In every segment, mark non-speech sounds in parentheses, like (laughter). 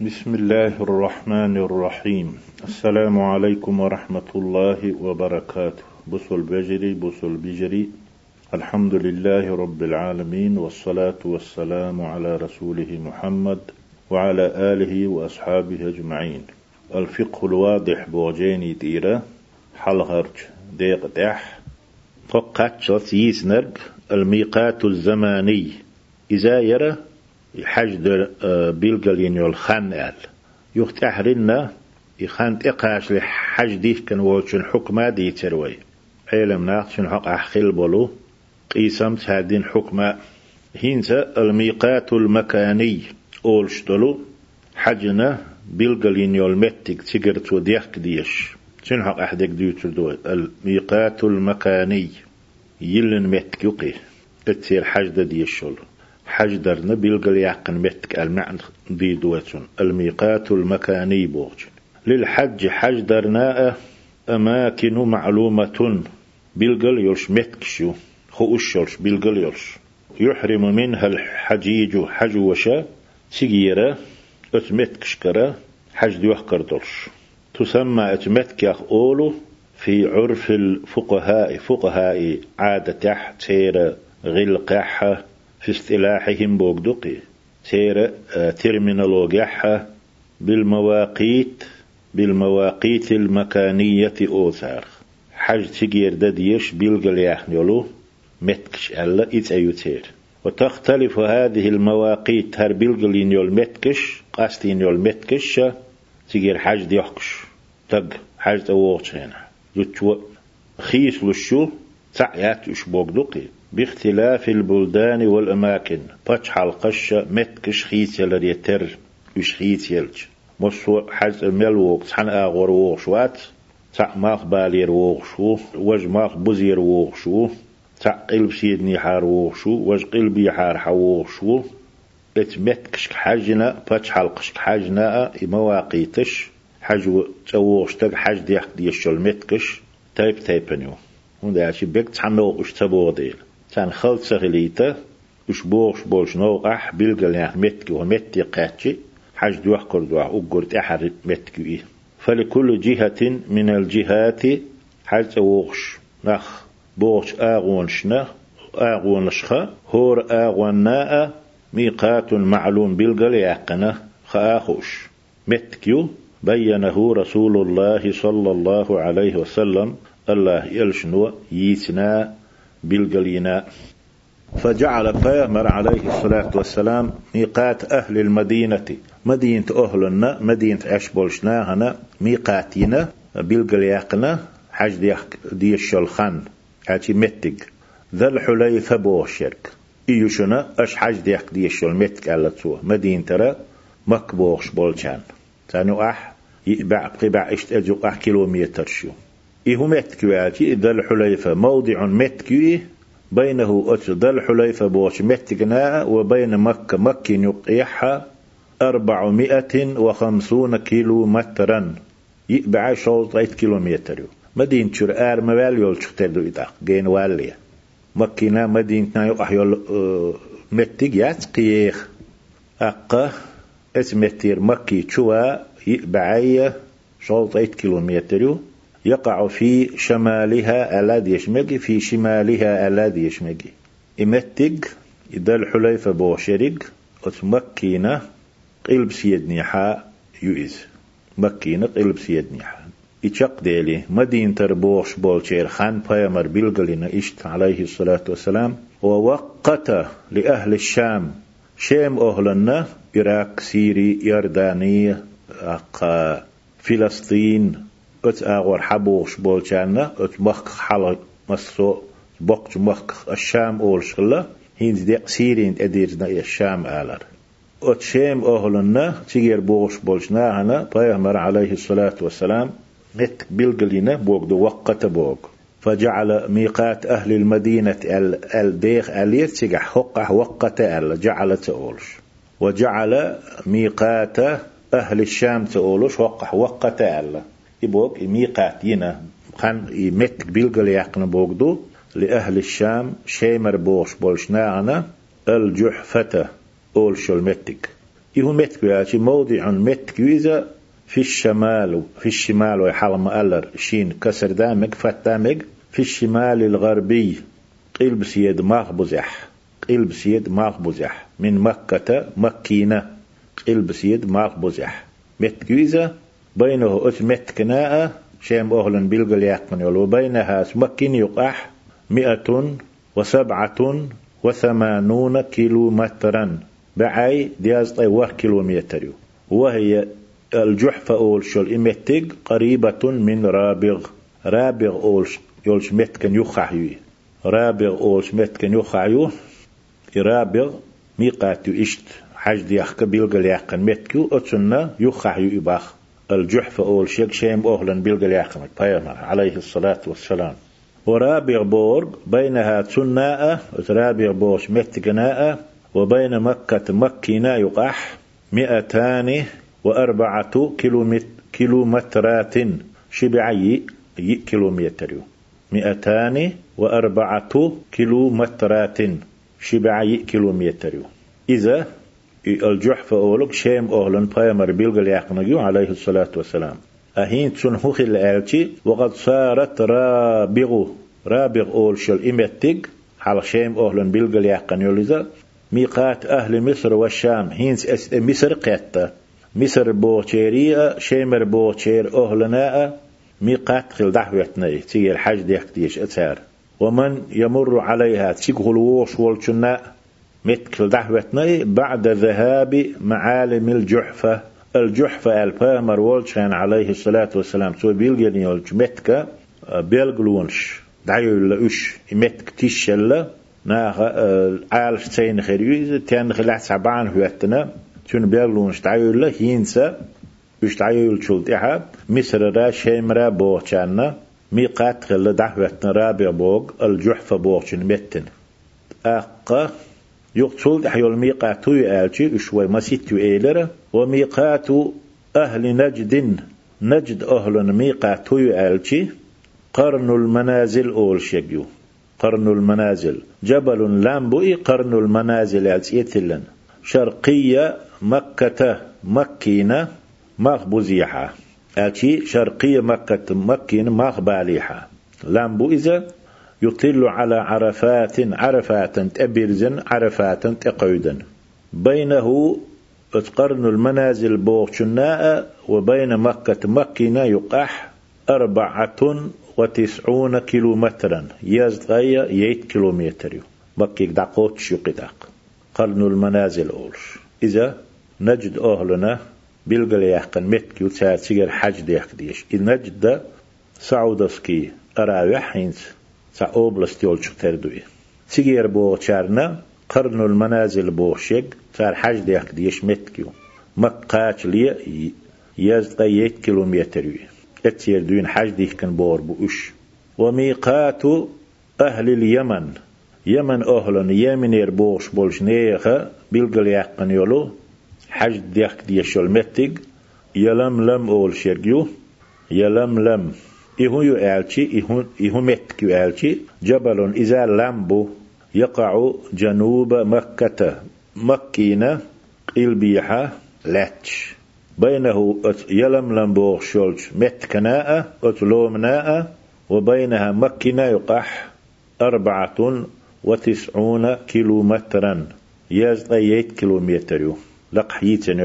بسم الله الرحمن الرحيم السلام عليكم ورحمة الله وبركاته بصل بجري بصل بجري الحمد لله رب العالمين والصلاة والسلام على رسوله محمد وعلى آله وأصحابه أجمعين الفقه الواضح بوجيني ديرة حلغرج ديق دح فقط يسنرق الميقات الزماني إذا يرى حج آه، بيلقلين يول خان آل يختحرنا يخان تقاش لحج ديه كان ووشن حكمة دي تروي؟ علم ناقشن حق أحخل بولو؟ قيسم تهدين حكمة هينسا الميقات المكاني أولشتلو حجنا بيلقلين يول متك تيجرت وديك ديش. شن حق أحدك ديوتر دوي الميقات المكاني. يلن متك يقي. تتسير حج ديشولو حج درنا بيلقل يعقن متك المعنى دي دوتون الميقات المكاني بوغج للحج حج درنا أماكن معلومة. بيلقل يلش متكشو خوش يلش بيلقل يلش يحرم منها الحجيج حج وشا سيجيرا اتمتكشكرا حج ديوح كردلش تسمى اتمتكيخ أولو في عرف الفقهاء فقهاء عادة تير غلقحة في اصطلاحهم بوغدقي. سير آه، ترمينولوجيا بالمواقيت بالمواقيت المكانية أوثار. حج تجير دديش بيلقل يحنيولو متكش ألا إيت أيوتير وتختلف هذه المواقيت هر بيلقل ينيول متكش قاستين يول متكش تجير حج ديوحكش تق حج تووغش هنا خيس لشو تعيات اش بوغدقي. باختلاف البلدان والأماكن. باتش القشة متكش خيت يلر يتر وش خيت يلج مصو حز ملوك تحن آغور وغشوات تع ماخ بالير وغشو وج ماخ بزير وغشو تع قلب سيدني حار وغشو وج قلبي حار حوغشو ات متكش حجنا باتش حلقش حجنا مواقيتش حج توغشتك حج ديح ديشل متكش تايب تايبنيو وندا شي بيك تحنو اش تبوغ ديل. تان خلط سغليتا وش بوش بوش نو أح بيلقل يعني متكي ومتي قاتشي حاج دوح كردوح أقرت أحد متكي فلكل جهة من الجهات حاج أوغش نخ بوش آغونشنا آغونشخا هور آغوناء ميقات معلوم بالقل يعقنا خاخوش متكيو بينه رسول الله صلى الله عليه وسلم الله يلشنو يتنا بالقلينا فجعل بيامر عليه الصلاة والسلام ميقات أهل المدينة مدينة أهلنا مدينة أشبولشنا ميقاتنا بالقلياقنا حج دي الشلخان حاجي متق. ذا الحليفة بوشرك. إيوشنا أش حج ديك دي الشل متك على تسوى مدينة ترى مكبوش بولشان. تانو أح يبع قبع إشت أجو أح كيلومتر شو. إيه متكواتي ذا الحليفة موضع متكوي بينه أتش. ذا الحليفة بوش متكنا وبين مكة. مكة يقيحها أربعمائة وخمسون كيلو مترا يبع شوط كيلو كيلومتر. مدينة شرآر موال يول تشتدو إتاق جين واليا مكينا مدينة يقح يول آه، متك يتقيخ أقا اسمتير مكي شوا يبعي شوط كيلو كيلومتر. يقع في شمالها الذي يشمجي في شمالها الذي يشمجي إمتج إذا الحليفة بوشرق أتمكينة قلب سيدني حاء يؤز مكينة قلب سيدني حاء إتشق ديلي مدين تربوش بولشير خان بيامر بلغلنا إشت عليه الصلاة والسلام. ووقت لأهل الشام شام أهلنا إراك سيري يردانية فلسطين ات اغور حبوش بولشانا ات مخ حلا مسو بقج مخ الشام اول شلا هين دي سيرين اديرنا الشام آلر ات شام اهلنا تيجير بوش بولشنا هنا بيغمر عليه الصلاة والسلام نت بلغلينا بوغ دو وقت بوغ فجعل ميقات أهل المدينة البيخ ألير تيجح حقه وقت أل جعل تقولش وجعل ميقات أهل الشام تقولش وقح وقت أل يبوك ميقات ينا خان يمت بيلقل يقن بوغدو لأهل الشام شيمر بوش بولشناغنا الجحفة أول شو المتك إهو متكو ياتي موضع متكو إذا في الشمال في الشمال ويحرم ألر شين كسر دامك فتامك في الشمال الغربي قلب سيد مغبزح قلب سيد مغبزح من مكة مكينة قلب سيد مغبزح متكو إذا بينه أت متكناء شام أهلا بلغل يقن وبينها مكين يقح مئة وسبعة وثمانون كيلو مترا بعي دياز طيوه كيلومتر وهي الجحفة أول شل إمتق قريبة من رابغ. رابغ أول يولش متكن يخحيو رابغ أولش متكن يخحيو رابغ ميقات إشت. حج ديخ بيلغل يحقن متكو أتسنة يخحيو إباخ. الجحفة أول شيك شيم أهلا بيلغل يحقن عليه الصلاة والسلام. ورابغ بورغ بينها تناء رابغ بوش متقناء وبين مكة مكينا يقح مئتان وأربعة كيلومتر كيلومترات شبعي كيلومتر. مئتان وأربعة كيلومترات شبعي كيلومتر. إذا الجحفة أولك شيم أهلن بايمر بيلغل يحقنجو عليه الصلاة والسلام. أهين تنهوخ الآلتي وقد صارت رابغ رابغ أول شل إمتق على شيم أهلن بيلغل يحقن ميقات أهل مصر والشام. هينس أس مصر قيتا مصر بوشيرية شيمر بوشير أهلناء ميقات خل دعوتنا تيجي الحج ديك ديش أتار ومن يمر عليها تيجي الووش والشناء. متكل دعوتنا بعد ذهاب معالم الجحفة. الجحفة البامر والشان عليه الصلاة والسلام سو بيلجني والجمتك بيلجلونش دعيو لأش متك تيشلا ناخ عالش تين خيريز تين خلع سبعان هوتنا. تون بيلجلونش دعيو له هينسا بش دعيو الشلط إحاب مصر را شيمرا بوغشانا ميقات خلا دعوتنا رابع بوغ الجحفة بوغشن متن. أقا يقتل أحيول ميقاتو يالشي اشوي مسيتو إيلر وميقات أهل نجد نجد أهل ميقاتو يالشي قرن المنازل أول شيء قرن المنازل جبل لامبوي قرن المنازل يتلن شرقية مكة مكينة مغبوزيحة أتي شرقية مكة مكينة مغباليحة لامبو إذا يطل على عرفات عرفات تبرزن عرفات تقعدن بينه قرن المنازل بوغشناء وبين مكة مكينة يقح أربعة وتسعون كيلومترا. يزغي ييت كيلومتر. مكيك دقوت شقدق قرن المنازل أولش. إذا نجد أهلنا بلغل يحقن متك يتساتسير حج ديحق ديش. إذ نجد سعودسكي أراوح حينس سا أوبلست يولش تردوي سيجير بو تشارنا قرن المنازل بوشيك صار حج ديك ديش متكيو مكاش لي يزقى يت كيلومتر اتسير دوين حج ديك كان بور بوش وميقات أهل اليمن يمن أهلن يمن يربوش بولش نيخة بيلقل يقن يولو حج ديك ديش المتق يلم لم أول شرقيو يلم لم إهو يؤالشي إهو, إهو متك يؤالشي جبل إذا لامبو يقع جنوب مكة مكينة إلبيحة لاتش. بينه يلم لمبوغ شولش متكناء أتلومناء وبينها مكينة يقح أربعة وتسعون كيلومترا. يزغيت كيلومتر. لقحيتن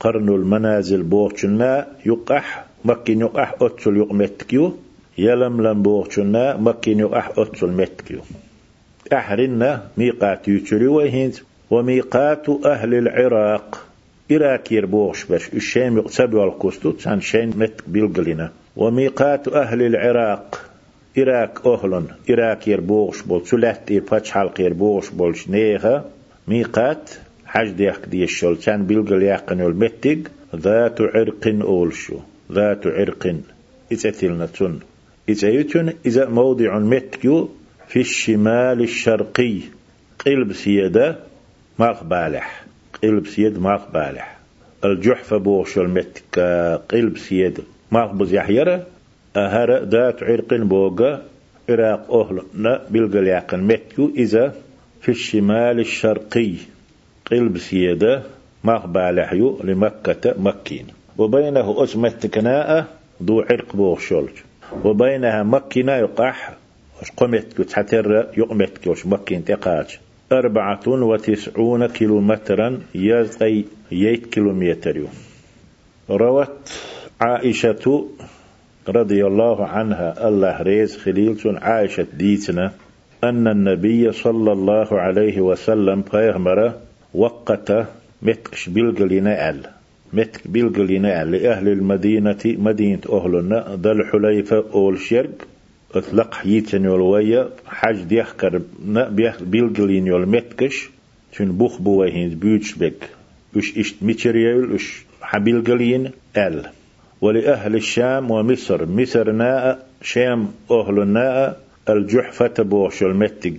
قرن المنازل بوغشنا يقح مكين يقح أتسل يقمتكيو يلم لم بوغشنا مكين يقح أتسل متكيو أحرنا ميقات يتري وهند وميقات أهل العراق إراك يربوغش باش الشام يقصد والقصد تان شين مت بيلقلنا وميقات أهل العراق إراك أهلن إراك يربوغش بول سلات إيباتش حلق يربوغش بولش نيغا ميقات حج ديك دي الشول كان بيلقل يقن المتق ذات عرق أولشو ذات عرق. تن إتيتن إذا موضع متكيو في الشمال الشرقي. قلب سيدة مقبالح قلب سيد مقبالح الجحفة بوش المتك قلب سيد مقبز يحيرة أهر ذات عرق بوغا. عراق أهلنا بالقلياق متكو إذا في الشمال الشرقي. قلب سيدة مغبالح يو لمكة مكين. وبينه أسمت كناء دو عرق بوغ شولج. وبينها مكينا يقح قمت كتحتر يقمت كوش مكين تقاج. أربعة وتسعون كيلومترا يزقي ييت كيلومتر روت عائشة رضي الله عنها الله ريز خليل عائشة ديتنا أن النبي صلى الله عليه وسلم فيغمر وقت متكش بلغلنا أل. متك بلغلنا لأهل المدينة مدينة أهلنا ذا الحليفة أول شرق أطلق يتن يولوية حاج ديخكر بلغلين يول متكش تون بوخ بوهين بيوتش بك وش اشت ميتريال وش حبيلغلين أل. ولأهل الشام ومصر مصر ناء شام أهل ناء الجحفة بوش المتق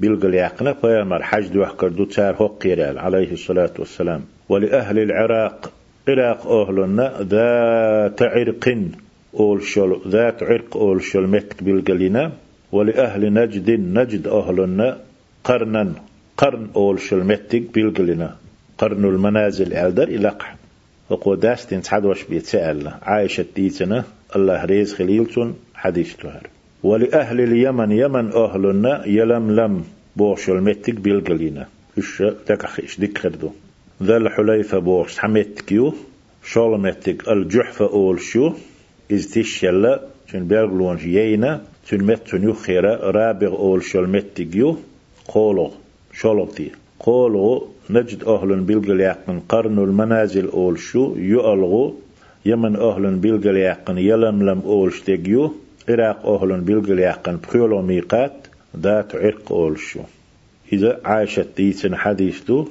بلغل يقنا فيامر حج دوح كردو تار هقيرال عليه الصلاة والسلام. ولأهل العراق عراق أهلنا ذات عرق أول شل ذات عرق أول شل متك بلغلنا ولأهل نجد نجد أهلنا قرنا قرن أول شل متك بلغلنا قرن المنازل ألدر إلقح وقو داستين تحدوش بيتسأل عائشة ديتنا الله ريز خليلتون حديث تهر ولأهل اليمن يمن أهلنا يلملم بوش المتك بيلقلينا إيش تكخ إيش دكردو ذا الحليفة بوش حمتك يو شولمتك الجحفة أول شو إز تشيلا تن بيرغلون جيينا تن متن يو خيرا رابغ أول شولمتك يو قولو شولوتي قولو نجد أهل بالقلياقن قرن المنازل أول شو يؤلغو يمن أهل بالقلياقن يلملم أول شتيجيو عراق أهل بالقلياقن بخيولو ميقات ذات عرق أول شو. إذا عاشت ديسن حديث دو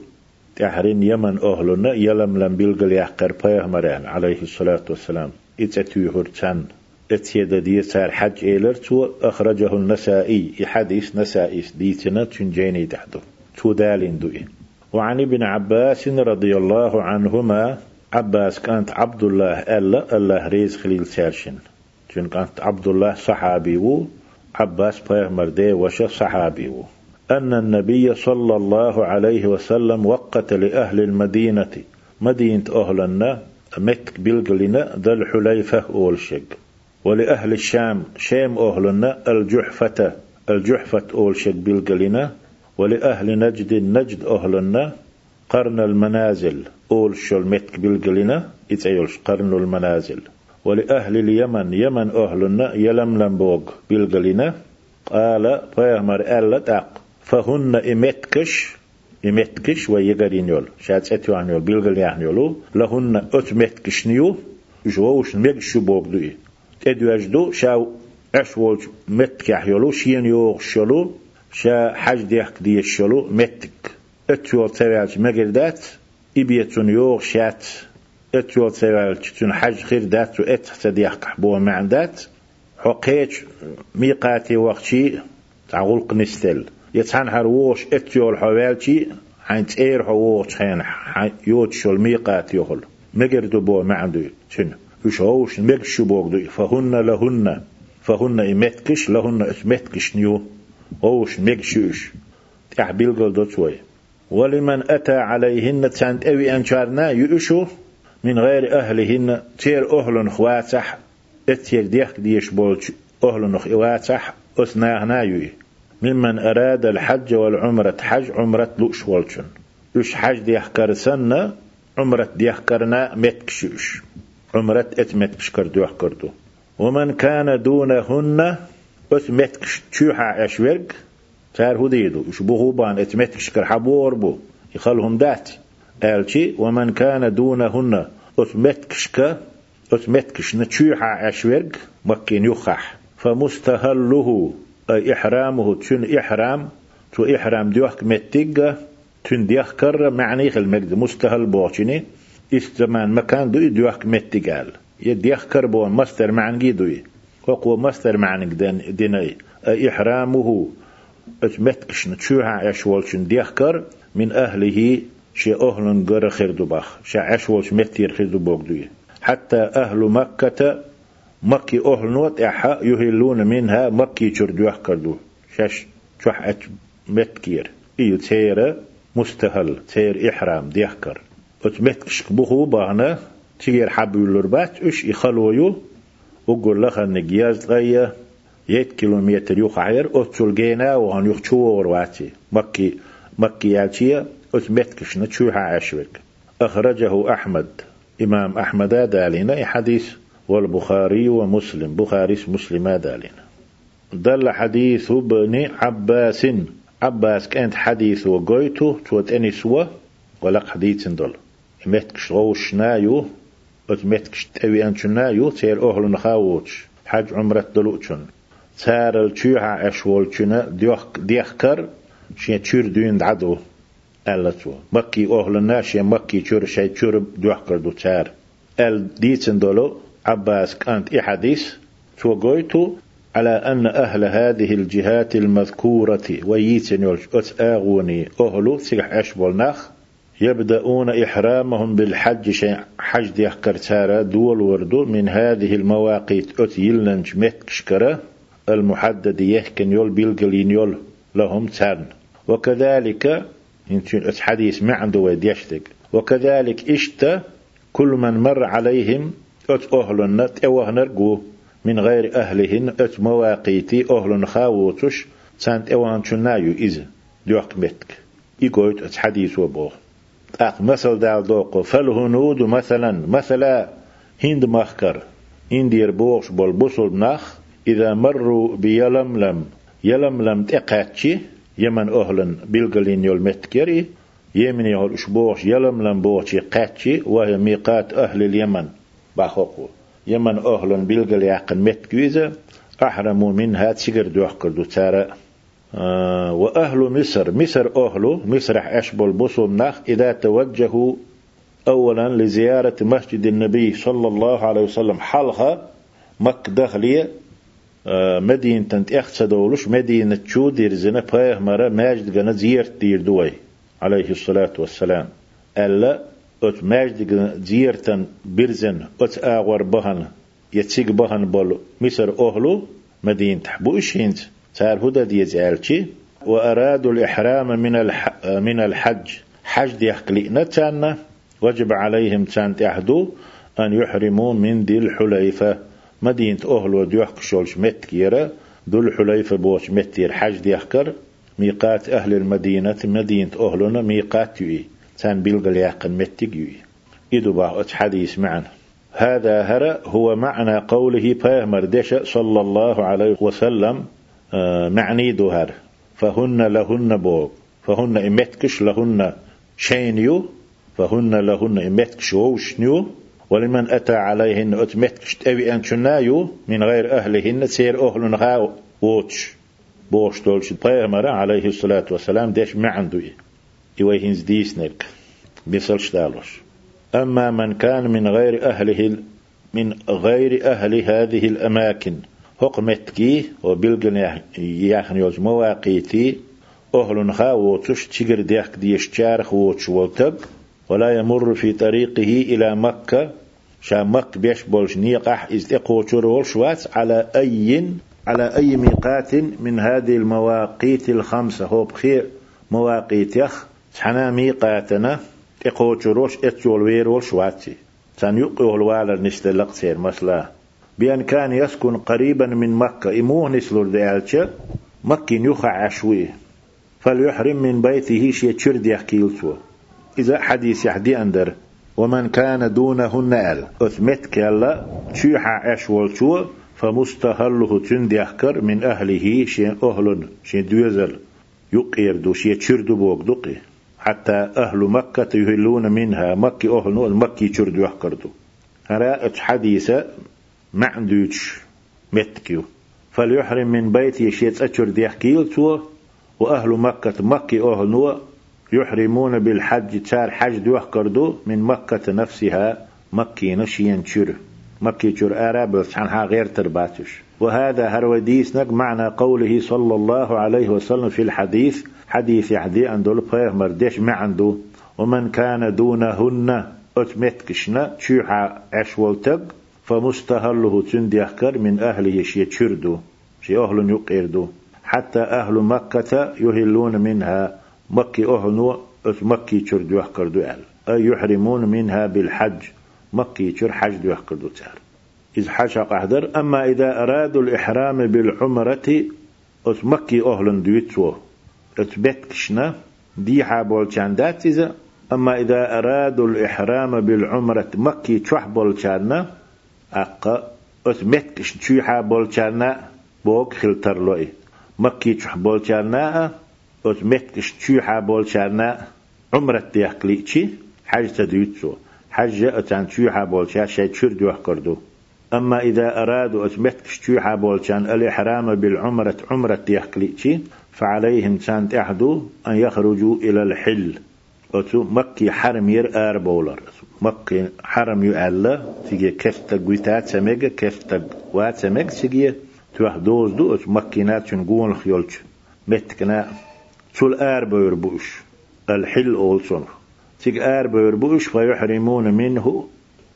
تحرين يمن أهلنا يلملم بالقلياقر بيهمران عليه الصلاة والسلام. إتتوهر تان اتيد دي سار حج إيلر تو أخرجه النسائي حديث نسائي ديتنا تنجيني تحدو. تو دالين دوئي وعن ابن عباس رضي الله عنهما عباس كانت عبد الله ألا الله ريز خليل سارشن كانت عبد الله صحابي و عباس بيغمر دي وش صحابي و. أن النبي صلى الله عليه وسلم وقت لأهل المدينة. مدينة أهلنا متك بلغلنا ذا الحليفة أولشق. ولأهل الشام شام أهلنا الجحفة الجحفة أولشق بلغلنا. ولأهل نجد نجد أهلنا قرن المنازل أول شل متك إتأيولش قرن المنازل. ولأهل اليمن يمن أهلنا يلملم بوغ بالقلنا قال فيهمر ألا تاق. فهن إمتكش إمتكش ويقرين يول. شات أتيو عن يول بالقل يعني يولو. لهن أتمتكش نيو. جووش ميكش بوغ دوي. تدو أجدو شاو أشوج متكح يولو. شين يوغ شلو شا حج ديك دي الشلو متك اتيو تسوالج مقردات إبيتون يوغ شات. اتيو تسوالج تون حج خير دات. و أت تديك بو معندات حقيج ميقاتي وقتي. تعغلق نستل يتحن هروش اتيو الحوالتي حين تير حووش حين يوتشو الميقات يخل مقردو بو معندو تن وش هوش مقشو بوغدو فهن لهن. فهن إمتكش لهن إتمتكش نيو. أوش ميكشوش تعبيل قل دوتوي ولمن أتى عليهن تسانت أوي أنشارنا يؤشو من غير أهلهن تير أهل خواتح. اتير ديخ ديش بولش أهل خواتح. أثناهنا يوي. ممن أراد الحج والعمرة حج عمرة لؤش والشن. ديخ كرسنا عمرة ديخ كرنا متكشوش عمرة ات متكش كردو كردو ومن كان دونهن بس متكش تشوحا اشورق تار هديدو اش بان اتمتكش كرحبور بو. يخلهم دات قالشي ومن كان دونهن اتمتكش ك اتمتكش نتشوحا اشورق مكين يخح فمستهله إحرامه تشن إحرام تو إحرام ديوك متيجا تن ديوك كر معني المجد مستهل بوشني إستمان مكان دو ديوك متيجال يديوك كر بو مستر معنجي دوي. وقو مستر معنك دين ديني. إحرامه اتمتكش نتشوها عشوالشن ديخكر من أهله شي أهل غير خير دباخ شي عشوالش متير خير دوي. حتى أهل مكة مكي أهل نوت إحا يهلون منها مكي دو كردو. شاش شوح متكير. إيو تير مستهل. تير إحرام ديخكر أت متكش بخو بانا تيجير حبيلور بات إش يخلويو وقول لك ان جياز غيا. يت كيلومتر يوخ عير أتول جينا وهن يوخ تشور واتي مكي مكي يالتيا أت متكش نتشوها عشوك. أخرجه أحمد. إمام أحمد دالنا حديث والبخاري ومسلم. بخاري مسلم دالنا. دل حديث ابن عباس. عباس كانت حديث وقويته توت أني سوا ولق حديث دل. متكش غوش نايو أت متكش تأوي انشو نايو تير أهل نخاوش. حج عمرت دلوچن تار الچوها اشولچنا ديوخ ديخكر. شي تشور دين دعدو. ألتو. مكي أهل الناس مكي تشور شي تشور ديوخكر دو تار ال ديتن دولو عباس كانت إي حديث تو قويتو على أن أهل هذه الجهات المذكورة ويتن يلش آغوني أهلو سيح أشبول نخ يبدأون إحرامهم بالحج شيء حج دي كرتارا دول وردو من هذه المواقيت أت يلنج متكشكرة المحدد يحكن يول بيلقلين يول لهم تان وكذلك أت حديث ما عنده ويديشتك. وكذلك إشت كل من مر عليهم أت أهلنا تأوهنر من غير أهلهن أت مواقيتي أهل خاوتش سانت أوان شنايو إذا ديوك متك يقول أت حديث وبوه أق مثل دال دوقو فالهنود مثلا. مثلا هند مخكر. بوغش بول بوصل نخ إذا مروا بيلملم يلملم تقاتشي. يمن أهلن بلغلين يول متكري. يمن يهول أشبوغش يلملم بوغشي قاتشي. وهي ميقات أهل اليمن. باخوكو يمن أهلن بلغل يعقن متكويزة أحرموا منها تسيقر دوحكر دو تارا. آه وأهل مصر مصر أهل مصر أشبل بصم نخ إذا توجهوا أولا لزيارة مسجد النبي صلى الله عليه وسلم حلقة مك دخلية. آه مدينة تنت اختصدولش مدينة تشو دير زنا بايه مرة ماجد غنا زيارة دير دوي عليه الصلاة والسلام. ألا أت ماجد زيارة برزن أت آغور بهن يتسيق بهن بول مصر أهلو مدينة بو إشهنت صار هدى ديزالشي وأرادوا الإحرام من الح... من الحج. حج ديحكلي نتانا وجب عليهم تان تحدو أن يحرموا من ذي الحليفة. مدينة أهل وديوحك شولش متكيرة ذو الحليفة بوش متير حج ديحكر ميقات أهل المدينة مدينة أهلنا ميقات يوي. تان بيلغل يحقن متك يوي. إدو باه حديث معنا هذا هرى هو معنى قوله بيغمر دشا صلى الله عليه وسلم آه، معني دوهر فهن لهن بوغ. فهن إمتكش لهن شينيو فهن لهن إمتكش ووشنيو ولمن أتى عليهن أتمتكش تأوي أن شنايو من غير أهلهن سير أهل غاو ووتش. بوش دولش بيغمر عليه الصلاة والسلام ديش ما إيه ديس نرك بيصلش دالوش أما من كان من غير أهله من غير أهل هذه الأماكن حكمتكي وبلغن يحن يوز مواقيتي أهل خاوتش تشجر ديك ديش شارخ ووتش وقتب ولا يمر في طريقه إلى مكة شا مك بيش بولش نيقح استقوشر والشوات على أي على أي ميقات من هذه المواقيت الخمسة. هو بخير مواقيت يخ حنا ميقاتنا اقوشروش اتشول وير والشواتي سان يقوه الوالر نستلق سير مثلا بأن كان يسكن قريبا من مكة إموه نسلور ديالتش مكين يخع عشويه فليحرم من بيته شيء تشرد يحكيلتو إذا حديث يحدي أندر ومن كان دونهن أل أثمت كلا شيحا أشولتو فمستهله تنديحكر من أهله شيء أهل شيء دوزل يقير شيء تشرد بوك دقي حتى أهل مكة يهلون منها. مكي أهل مكي تشرد يحكردو هراء حديثة ما عندوش متكيو. فليحرم من بيت يشيت أشر ديحكيل تو وأهل مكة مكي أهنو يحرمون بالحج تار حج دوح كردو من مكة نفسها مكي نشيا شر مكي شر آراب عنها غير ترباتش. وهذا هروديس نق معنى قوله صلى الله عليه وسلم في الحديث حديث يحدي أن دول مردش ما عنده ومن كان دونهن أتمتكشنا شوحا أشولتق فمستهله تنديحكر من أهله شي تشردو شي أهل يقيردو. حتى أهل مكة يهلون منها مكي أهل مكي تشردو يحكر دو أي يحرمون منها بالحج مكي تشر حج دو يحكردو تار إذ حج قحدر أما إذا أرادوا الإحرام بالعمرة أس مكي أهلن دويتسو أتبتكشنا دي حابول دات إذا أما إذا أرادوا الإحرام بالعمرة مكي تشوح بولشانا أقا أتبتكش تشوح بولشانا بوك خلتر لوي مكي تشوح بولشانا أتبتكش تشوح بولشانا عمرة تيحكليتشي حج تدويتسو حج أتان تشوح بولشا شيء تشير دوح أما إذا أرادوا أتمتك شتوحا بولشان الإحرام بالعمرة عمرة يحكليتشي فعليهم كانت أحدو أن يخرجوا إلى الحل. أتو مكي حرم ير آر بولر مكي حرم يؤلا تيجي كفتك ويتات سميك كفتك وات سميك تيجي توح دوز دو. أتو مكي ناتشن قون الخيولش متكنا تول آر بوير بوش. الحل أولسون. تيجي آر بوير بوش فيحرمون منه.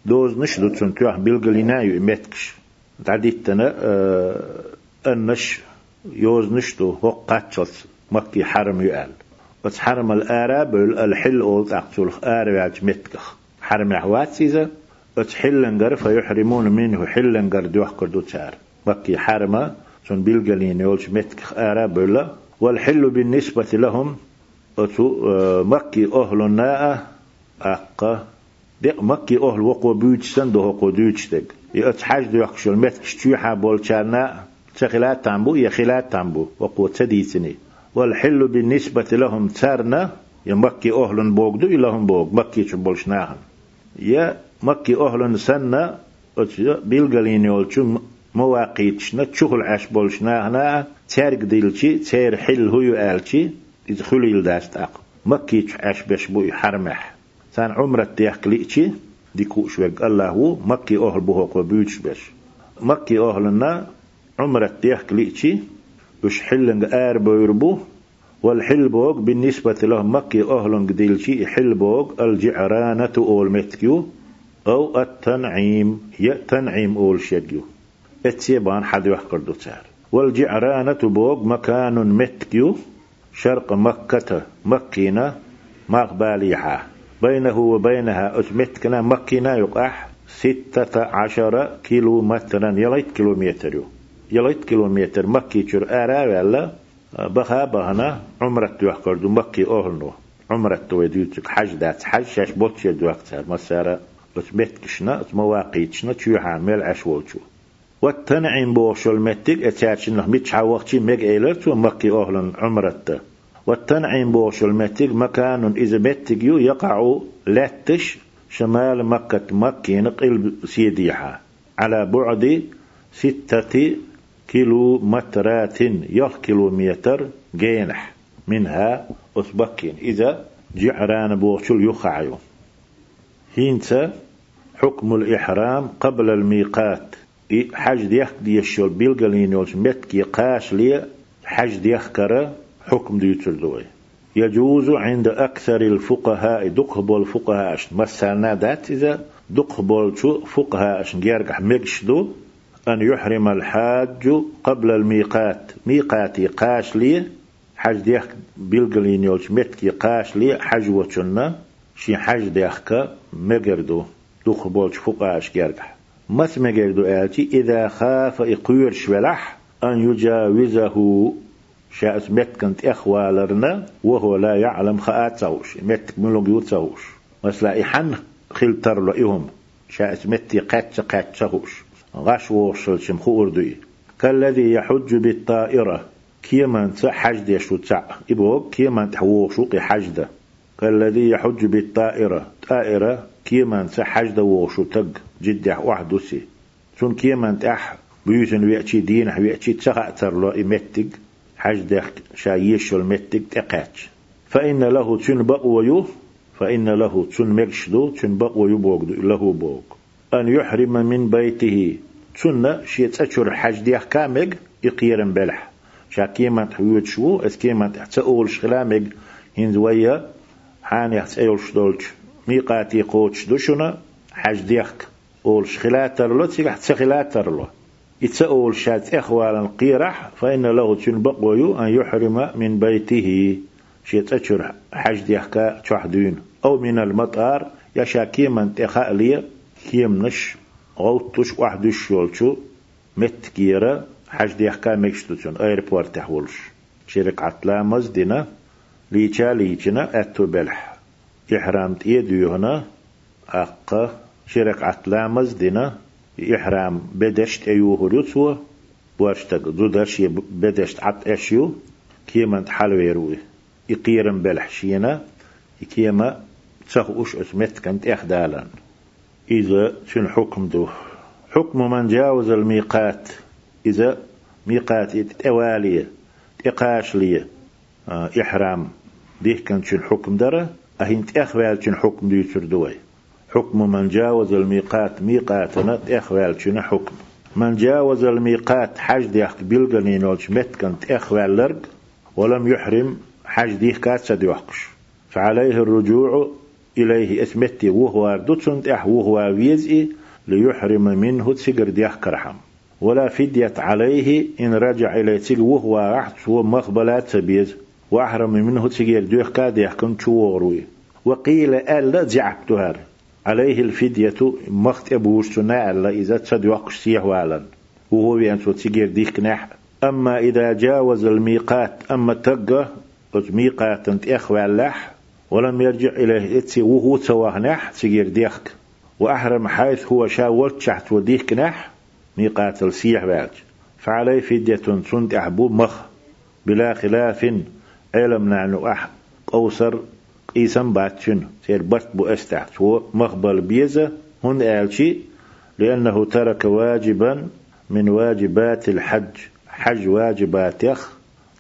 دوز نش تسن تيوح بلغلينا يمتكش تعديتنا آه النش يوز نشتو هو قاتشلت مكي حرم يقال بس حرم الآراب الحل أول أقتل آراب متكخ. حرم عوات سيزا بس حلنجر فيحرمون منه حلنجر دوح كردو تار مكي حرم سن بلغلين يولش متكخ آراب والحل بالنسبة لهم مكي أهل الناء أقا دق مكي أهل وقو بيوت سندو هقو دوتشتك يأت حاج دو يخشل مت شتوحا بولشانا تخلات تامبو يخلات تامبو. وقو تديتني والحل بالنسبة لهم تارنا يا مكي أهل بوغدو إلهم بوغ. مكي تبولشناهم يا مكي أهل سنة بيلغالين يولشو مواقيتشنا تشوهل عاش بولشناهنا تارك ديلشي تار حل هو يالشي يدخلوا يلداست أق مكي عاش بش بوي حرمح. سان عمرة تيحكليتشي ديكو شوك الله هو مكي أهل بوهوك وبيوتش بش. مكي أهلنا عمرة تيحكليتشي وش حلنج آر بيربو والحل بوغ بالنسبة له مكي أهلن ديلشي حل بوغ الجعرانة أول متكيو أو التنعيم يأ تنعيم أول شجيو اتسيبان حد يحكر دوتار والجعرانة بوغ مكان متكيو شرق مكة مكينة مقباليحة. بينه وبينها أتمتكنا مكينا يقح ستة عشر كيلو مترا يليت كيلومتر يليت كيلومتر مكي تشر آرا ولا بخا بهنا عمرة يحكردو مكي أهلنو عمرة ويديوتك حج دات حج شاش بوتش يدوكتها مسارة أتمتكشنا أتمواقيتشنا تشو عامل عشوالشو والتنعيم بوشل متك اتاتشنه ميتشا وقتي ميج ايلرت ومكي أهلن عمرته والتنعيم بوش المتيق مكان إذا بتجيو يقع لاتش شمال مكة مكة نقل سيديحة على بعد ستة كيلو مترات يخ كيلومتر جينح منها أسبكين إذا جعران بوشل يخعيو. هينتا حكم الإحرام قبل الميقات. حج ديخ ديشول بيلغلين يوش متكي قاش لي حج ديخ كره حكم دي دوي. يجوز عند أكثر الفقهاء دقبل الفقهاء مثلا ذات إذا دقبل شو فقهاء جيرجح مجشدو أن يحرم الحاج قبل الميقات. ميقاتي قاش لي حج ديخ بيلقلين يولش متكي قاش لي حج وچنا شي حج ديخك مجردو دقبل فقهاء جيرجح مس مجردو آتي إذا خاف إقير شولح أن يجاوزه. شاءت متكنت إخوالرنا وهو لا يعلم خاءت سوش. متك ملو بيوت سوش. مثلا إحن خلتر له إهم شاءت متي قات قات سوش غاش وصل شمخو أردوي كالذي يحج بالطائرة كيما حج دي شو تسع إبوك كيما تحوق شوقي حج ده؟ كالذي يحج بالطائرة. طائرة كيما حج ده وشو تق جد واحد سي شون كيما تح بيوتن ويأتي دين ويأتي تسغأتر له إمتك حج دخ شايش المتك تقاتش فإن له تنبأ ويو فإن له تنمكشدو تنبأ ويبوغدو له بوغ أن يحرم من بيته. تنة شيء تأشر حج ديخ كامج يقيرن بلح. شا كيما تحويت شو اس كيما تأول شخلامج هندوية حاني تأول شدولش ميقاتي قوتش دوشنا حج ديخ أول شخلاتر له تيجح تسخلاتر له يتسأول شات إخوالا قيرح فإن له تنبقوي أن يحرم من بيته. شيت أشر حج ديحكا تشحدين أو من المطار يشا كيما تخالي كيم نش غوتش وحدش يولشو مت كيرا حج دي حكا مكشتوشن ايربورت تحولش شرك عطلامز دينا ليچا ليچنا اتو بلح إحرام تيدو هنا أقا شرك عطلامز دينا إحرام بدشت أيوه رسوه بواشتك دو درشي بدشت عط أشيو كيما تحلوي روي يقيرن بلحشينا كيما تسخ أش مت كنت إخدالا إذا شن حكم دو؟ حكم من جاوز الميقات. إذا ميقات توالية تقاش لي آه إحرام. ديه كان شن حكم درة أهين تأخوال شن حكم دو يسردوي حكم من جاوز الميقات ميقاتنا تأخوال شن حكم. من جاوز الميقات حج ديخ بيلغنين ولش مت كان تأخوال لرق ولم يحرم حج ديه كات سديوحكش فعليه الرجوع إليه اسمتي وهو دوتسنت أح وهو ويزئي ليحرم منه تسجر ديح كرحم. ولا فدية عليه إن رجع إلى تسج وهو أحد هو مقبلات سبيز. وأحرم منه تسجر ديح كاديح كنت وروي. وقيل ألا زعبتها عليه الفدية مخت أبوش ألا إذا تصدق سيح والا وهو ينسو تسجر ديح كنح أما إذا جاوز الميقات أما تقى ميقات انت إخوة اللح ولم يرجع إليه. إتسي وهو تواه نح سجير ديخك وأحرم حيث هو شاولت شحت وديك نح ميقات السيح باج فعليه فدية سند أحبوب مخ. بلا خلاف علم نعنو أح قوسر قيسم باتشن سير برت بو أستحت. هو مخبل بيزة. هن آلشي لأنه ترك واجبا من واجبات الحج. حج واجبات يخ.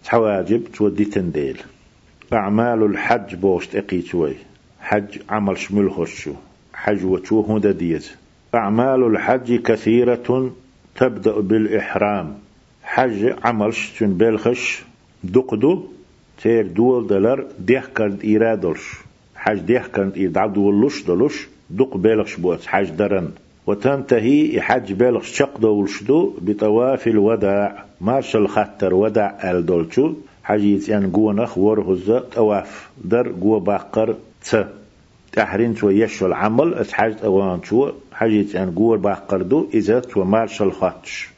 حواجب تودي تنديل. أعمال الحج بوشت شوي حج عمل شمل خشو حج وشو هدا ديز أعمال الحج كثيرة تبدأ بالإحرام. حج عمل شن بالخش دقدو تير دول دلر ديح كرد إيرادلش حج ديح كرد إيراد دولش دلش دق بالخش بوت. حج درن. وتنتهي حج بالغ شق دولشدو بطواف الوداع. مارش الخطر وداع الدولشو حجيت يعني قوة نخ ورهز طواف در قوة باقر ت. تحرين تو يشو العمل اتحاج اوان شو حجيت يعني قوة باقر دو إذا تو مارش الخطش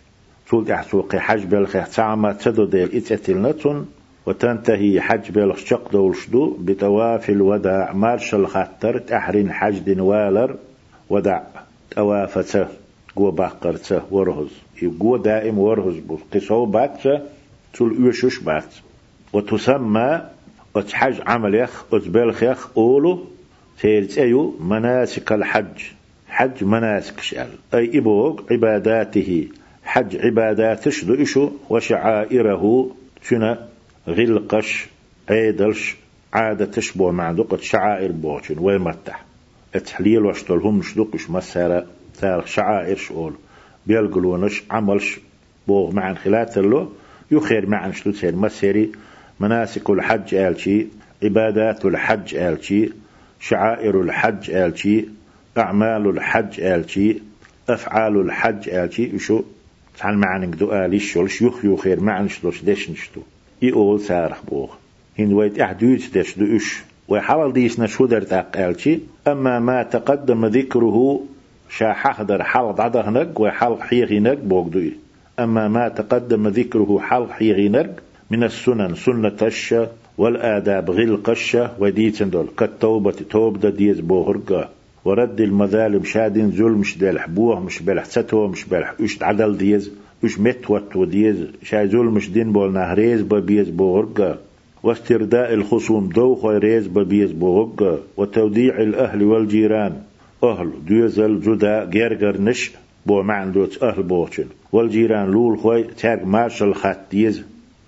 تول تحسوقي حج بالخيح تعمى تدو ديل اتتلنتون وتنتهي حج بالغ شق دولشدو بطواف الوداع مارش الخطر تحرين حج دين والر ودع توافته قوة باقرته ورهز. يقوة دائم ورهز بو. قصو باتشه تول يوشوش بات. وتسمى وتحج عمل يخ وتبلخ يخ أولو تيرت أيو مناسك الحج. حج مناسك شأل. أي إبوغ عباداته. حج عباداتش دو إشو وشعائره. شنا غلقش عيدلش عادة تشبه مع دقة شعائر بوشن. ويمتح. التحليل واشتلهم شدقش مسارة تارخ شعائر شؤول بيلقلونش عملش بوغ معن خلات له يخير معن شلو تسير مسيري. مناسك الحج آلشي عبادات الحج آلشي شعائر الحج آلشي أعمال الحج آلشي أفعال الحج آلشي يشو تعال معن قدو آلي شلش يخ يخير معن شلوش ديش نشتو؟ يقول سارح بوغ. هن ويت أحدوش ديش دو إش وحلال ديش نشو در تاقالشي أما ما تقدم ذكره شا حخدر حلق عده نق وحلق حيغي نق بوغدوي أما ما تقدم ذكره حلق حيغي نق من السنن سنة الشا والآداب غير قشة وديتن دول. كالتوبة توب دا ديز بوهرقا ورد المظالم شادين ظلم مش دالح بوه مش بلح ستو مش بلح. اش عدل ديز اش متوت وديز شاي ظلم مش دين بول نهريز ببيز بوهرقا واسترداء الخصوم دو خيريز ببيز بوهرقا وتوديع الأهل والجيران. أهل دوزل جدا جرجر نش بو معن دوت أهل بوچن والجيران لول خوي تارق مارشال خط ديز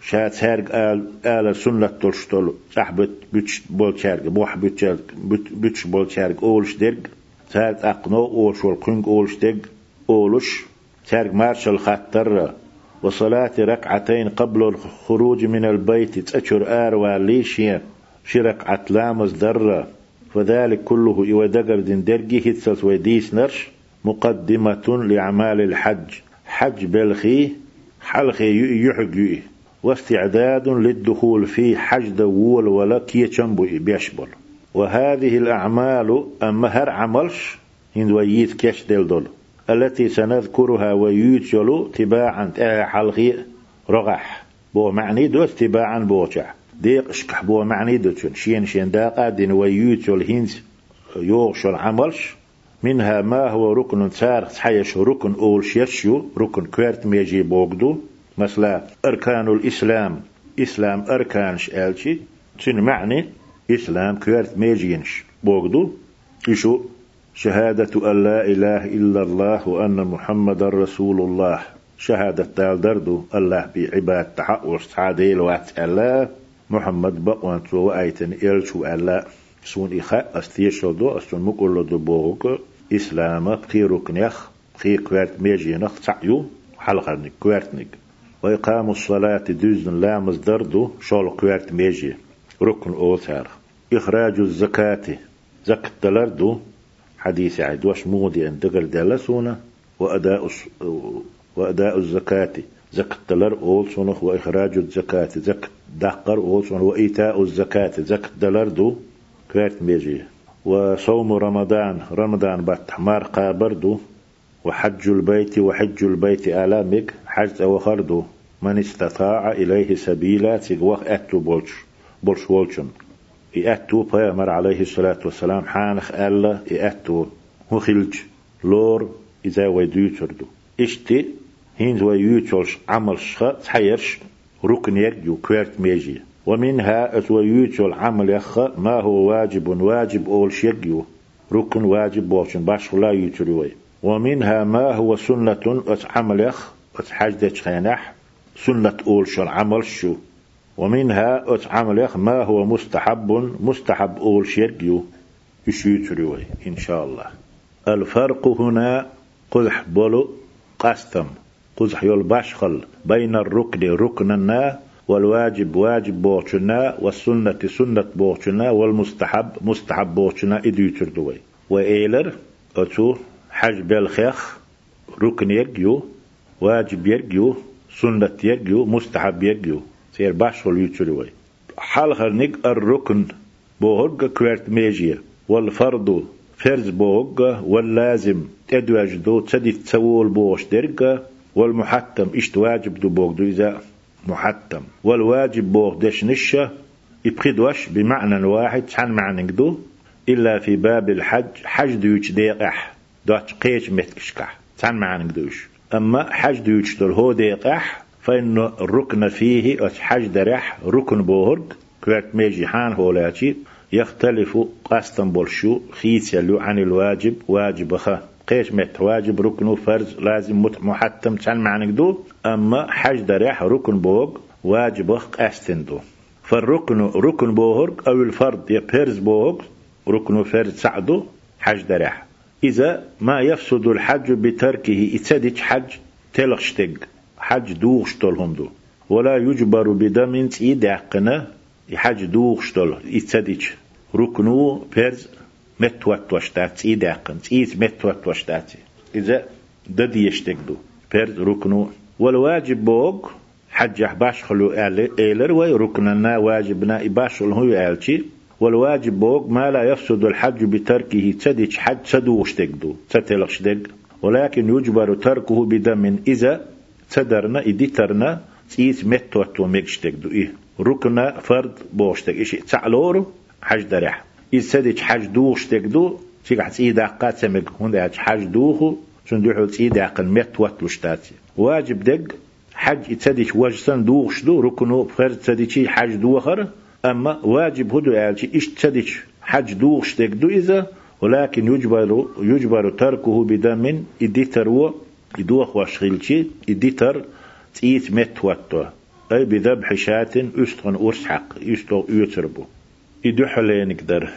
شا تارق آل آل سنة تلشتل صحبت بيتش بول تارق بوح بيتش بول تارق أولش درق تارق أقنو أولش والقنق أولش درق أولش تارق مارشال خطر وصلاة ركعتين قبل الخروج من البيت تأشر آر واليشيا شركعة لامز درة فذلك كله إودقر دين درجي هتسس ويديس نرش. مقدمة لأعمال الحج. حج بلخي حلخي يحق واستعداد للدخول في حج دول ولا كي بيشبل. وهذه الأعمال أما هر عملش إن ويت كش دل دل التي سنذكرها ويوتيلو تباعا حلقي رغح بو معني دو تباعا بوشع ديق اشكح بو معني دو شين شين داقا دين ويوتيول هينز يوغشل عملش منها ما هو ركن سار حيش ركن أول شيشو ركن كويرت ميجي بوغدو. مثلا أركان الإسلام إسلام أركانش ألشي تن معني؟ إسلام كويرت ميجينش. بوغدو إشو؟ شهادة أن لا إله إلا الله وأن محمد رسول الله. شهادة تال دردو الله بعباد تحق تعديل وات الله محمد بقوان تو آيتن إلشو الله سون إخاء أستيشو دو أستون مقولو دو بوغو إسلام بخي ركنيخ بخي كوارت ميجينخ تعيو حلقرنك كوارتنك وإقام الصلاة دوزن لامز دردو شول كوارت ميجي. ركن أوثار. إخراج الزكاة. زكاة دلردو. حديث عيد. وش مودي أن دقل دلسونا. وأداء وأداء الزكاة. زكاة دلر أول وإخراج الزكاة. زكاة دقر أول وإيتاء الزكاة. زكاة دلردو. كوارت ميجي. وصوم رمضان. رمضان باتحمار قابردو. وحج البيت. وحج البيت آلامك حج وخردو من استطاع إليه سبيلا تقوخ أتو بولش بولش وولشن إأتو بيامر عليه الصلاة والسلام حانخ ألا إأتو خلج لور إذا ويدوتردو إشتي هينز ويوتولش عمل شخا تحيرش ركن يجو كويرت ميجي. ومنها أتويوتول عمل يخ ما هو واجب واجب أول شيجيو ركن واجب بوشن باش لا يتروي ومنها ما هو سنة أتعمل يخ أتحجد خينح سنة أول شو عمل شو؟ ومنها أتعمل يخ ما هو مستحب مستحب أول شيجيو يشيتروي إن شاء الله. الفرق هنا قزح بولو قستم قزح يول باشخل بين الركن ركننا والواجب واجب بوچنا والسنة سنة بوچنا والمستحب مستحب بوچنا إدو تردوي وإيلر أتو حج بالخيخ ركن يجيو واجب يجيو سنة يجيو مستحب يجيو. سير باشول يتروي حال خرنق الركن بوهرق كويرت ميجيا والفرض فرز بوغ واللازم. تدواج دو تسدي تسوول بوش درقة والمحتم إشت واجب دو بوغ دو إذا محتم. والواجب بوغ دش نشة يبخدوش بمعنى واحد عن معنى دو إلا في باب الحج حج ديوش ديقح. دوش قيش متكشكح عن معنى دوش أما حج دول هو ديقح فإن الركن فيه حج درح ركن بوهرج كوات ميجي حان هو لاتي يختلف قسطن بولشو خيس يلو عن الواجب واجب خا. قيش مت واجب ركن فرز لازم محتم كان معنى دو. أما حج دريح ركن بوغ واجب قاستن دو. فالركن ركن بوغ أو الفرد يبرز بوغ ركن فرز سعدو حج دريح إذا ما يفسد الحج بتركه. إتسدج حج تلغشتق حج دوغ شتولهم دو ولا يجبر بدم إيدعقنا حج دوغ شتول إتسدج ركنو فرز متوت وشتات إيداقن إيت متوت وشتات إذا ددي يشتكدو فرد ركنو. والواجب بوغ. حج باش خلو إيلر. وي ركننا واجبنا باش هو آلتي. والواجب بوغ ما لا يفسد الحج بتركه. تديش حج تدو وشتكدو تتلقش دق ولكن يجبر تركه بدم إذا تدرنا إديترنا تيت متوت ومكشتكدو إيه ركنا فرد بوشتك إيش تعلورو حج درح يسدج حج دوخ دو تيك حتى إيدا قات سمك هون حج دوخو سندوحو تيدا قن مت وتلشتاتي واجب دق حج يتسدج وجسن دوخ دو ركنو بخير تسدج حج دوخر أما واجب هدو إيش تسدج حج دوخ دو إذا ولكن يجبر يجبر تركه بدم إديتر و يدوخ واشغلتي إديتر تيت مت وتو أي بذبح شاة أستغن أرسحق يستغ يتربو يدحل نقدر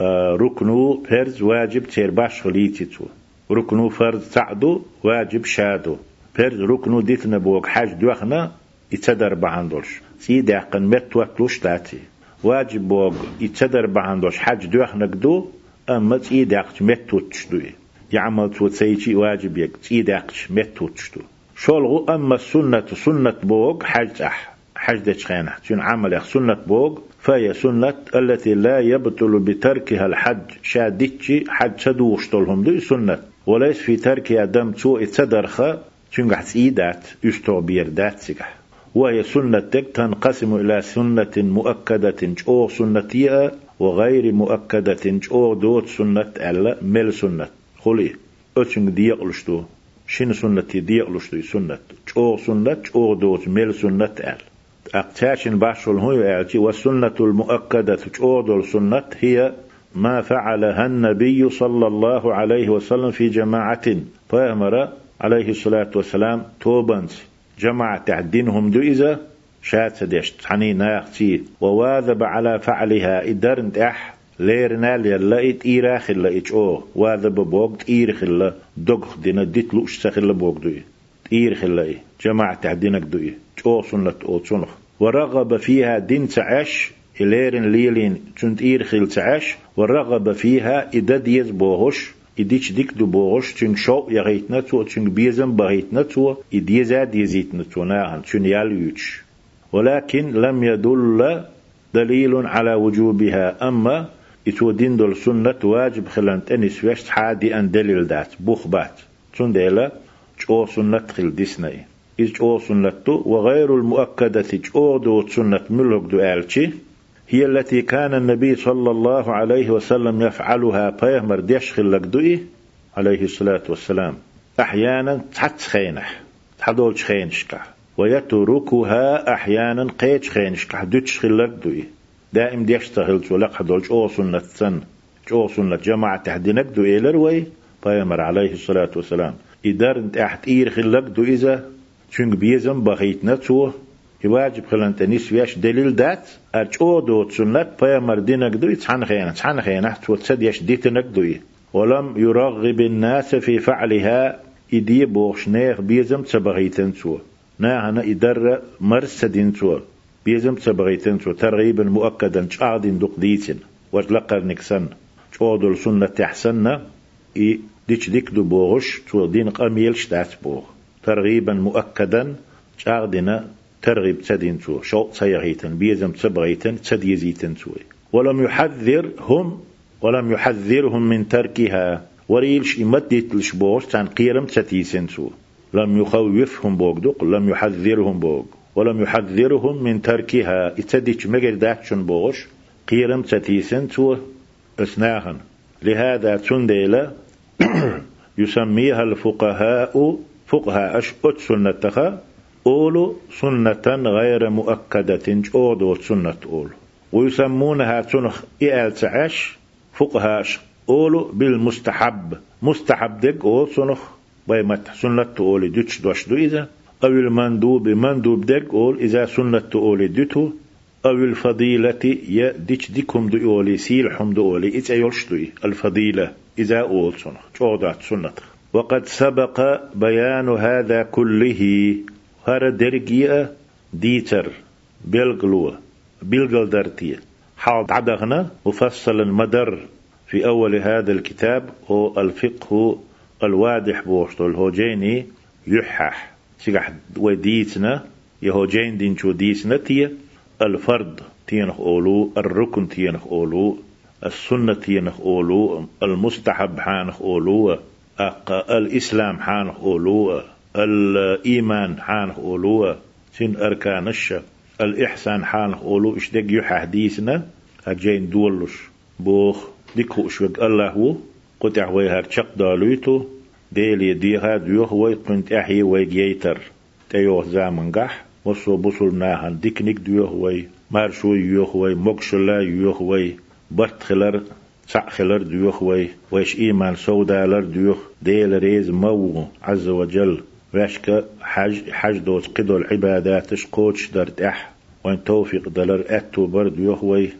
آه ركنو فرز واجب تير باش خليتيتو ركنو فرز تعدو واجب شادو. فرز ركنو ديتنا بوك حاج دوخنا يتدر بعندوش. سيدي عقن متوتلوش تاتي. واجب بوك يتدر بعندوش. حاج دوخنا قدو أما سيدي عقش متوتش دوي. يعمل توتسيتي واجب يك. سيدي عقش متوتش دو. شولغو أما السنة سنة بوك حاج أح حج خينة. شن عمل سنة بوغ فهي سنة التي لا يبطل بتركها الحج شادتشي حج سدوش طولهم دي سنة. وليس في تركها دم تو اتسدرخة شن قحس إيدات يستو بيردات سيقح وهي سنة تنقسم إلى سنة مؤكدة أو سنتية وغير مؤكدة أو دوت سنة ألا مل سنة. خلي أتشنج ديقلشتو شين سنة ديقلشتو سنة أو سنة أو دوت مل سنة أل. أقتاشن باشل هو يأتي والسنة المؤكدة أو دول سنة هي ما فعلها النبي صلى الله عليه وسلم في جماعة. فأمر عليه الصلاة والسلام توبنس جماعة تعدينهم دو إذا شات سديشت حني ناختي وواذب على فعلها. إدرنت أح. ليرنا يلا إت إيرا خلا إتش. أو. واذب بوغ إير خلا. دوغ دينا ديت لوش سخلا بوغ دوي إير خلا إيه جماعة تعدينك دوي أو سنة أو سنخ. ورغب فيها دين تعش إليرن ليلين. تنت إير خل تعش ورغب فيها إدد يزبوهش إديش ديك دو بوغش تشنگ شو يغيتنا تو تشنگ بيزم بغيتنا تو إديزا ديزيتنا تو ناهن تشن ياليوش ولكن لم يدل دليل على وجوبها أما إتودين دول سنة واجب خلانت أنس ويشت حادي أن دليل دات بوخ بات تون ديلا جو سنة خل ديسناي إذ جو سنة وغير المؤكدة جو دو سنة ملوك دو آلشي هي التي كان النبي صلى الله عليه وسلم يفعلها بيهمر ديش خلق دوئي عليه الصلاة والسلام. أحيانا تحت خينح تحدول خينشكح ويتركها أحيانا قيت خينشكح دوتش دوئي دائم ديش تغل تولق حدول أو سنة سن أو سنة جماعة تحدينك دوئي لروي بيهمر عليه الصلاة والسلام. إدار احت إير خلق دو إذا شنك بيزم بغيت نتوه يواجب خلان تنيس وياش دليل دات أرجو دوت سنة بيامر دينك دوي تحن خيانة تحن خيانة توتسد يش ديتنك دوي ولم يرغب الناس في فعلها إدي بوش نيخ بيزم تبغيتن سو ناهنا إدر مرسدين سو بيزم تبغيتن سو ترغيبا مؤكدا شعدين دق ديتن واتلقر نكسن شعودل سنة تحسن إي ديش ديك دو بوغش تو دين قميلش دات بوغ ترغيبا مؤكدا شعدنا ترغب تدين تو شو سيغيتن بيزم تبغيتن تديزيتن تو ولم يحذرهم ولم يحذرهم من تركها. وريلش إمدت الشبوش تان قيرم تتيسن تو لم يخوفهم بوغدق لم يحذرهم بوغ ولم يحذرهم من تركها. إتديش مجر داكشن بوش قيرم تتيسن تو أسناهن. لهذا تنديلا (coughs) يسميها الفقهاء فقهاء أشقت سنتها أولو سنة غير مؤكدة أودو سنة أولو. ويسمونها تنخ إيال تعش فقهاش أولو بالمستحب. مستحب دق أول سنخ بيمت سنة أولي دوش دوش دو إذا. أو المندوب مندوب دق أول إذا سنة أولي دوتو أو الفضيلة يا ديش ديكم دو أولي سيلحم دو أولي إذا يلشدوي الفضيلة إذا أول سنخ. جودات سنة وقد سبق بيان هذا كله هر درجية ديتر بيلغلو بيلغل درتية حاض عدغنا مفصل المدر في أول هذا الكتاب هو الفقه الواضح بوشتو الهوجيني يحح سيقح وديتنا يهوجين دين شو ديتنا تي الفرد تينخ أولو الركن تينخ أولو السنة تينخ أولو المستحب حانخ أولو الإسلام حانخ أولو الإيمان حان أولو سن أركان الشا الإحسان حان أولو إشدق يحا حديثنا هجين دولش بوخ ديكو إشوك الله هو قطع ويهار شق دالويتو ديلي ديها ديوه ويقنت أحي ويجيتر تيوه زامن قح وصو بصل ناهن ديكنيك ديوه وي. مارشو يوه وي مقشلا يوه وي. برتخلر سعخلر ديوه وي. ويش إيمان سودالر ديوه ديل ريز مو عز وجل. واشك حج حج دوت قدو العبادات قوتش درت أح. وإن توفيق دلر اتو برد يهوي.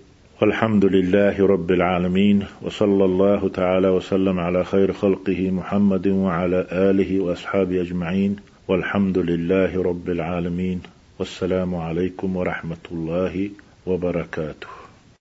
والحمد لله رب العالمين. وصلى الله تعالى وسلم على خير خلقه محمد وعلى آله وأصحابه أجمعين. والحمد لله رب العالمين. والسلام عليكم ورحمة الله وبركاته.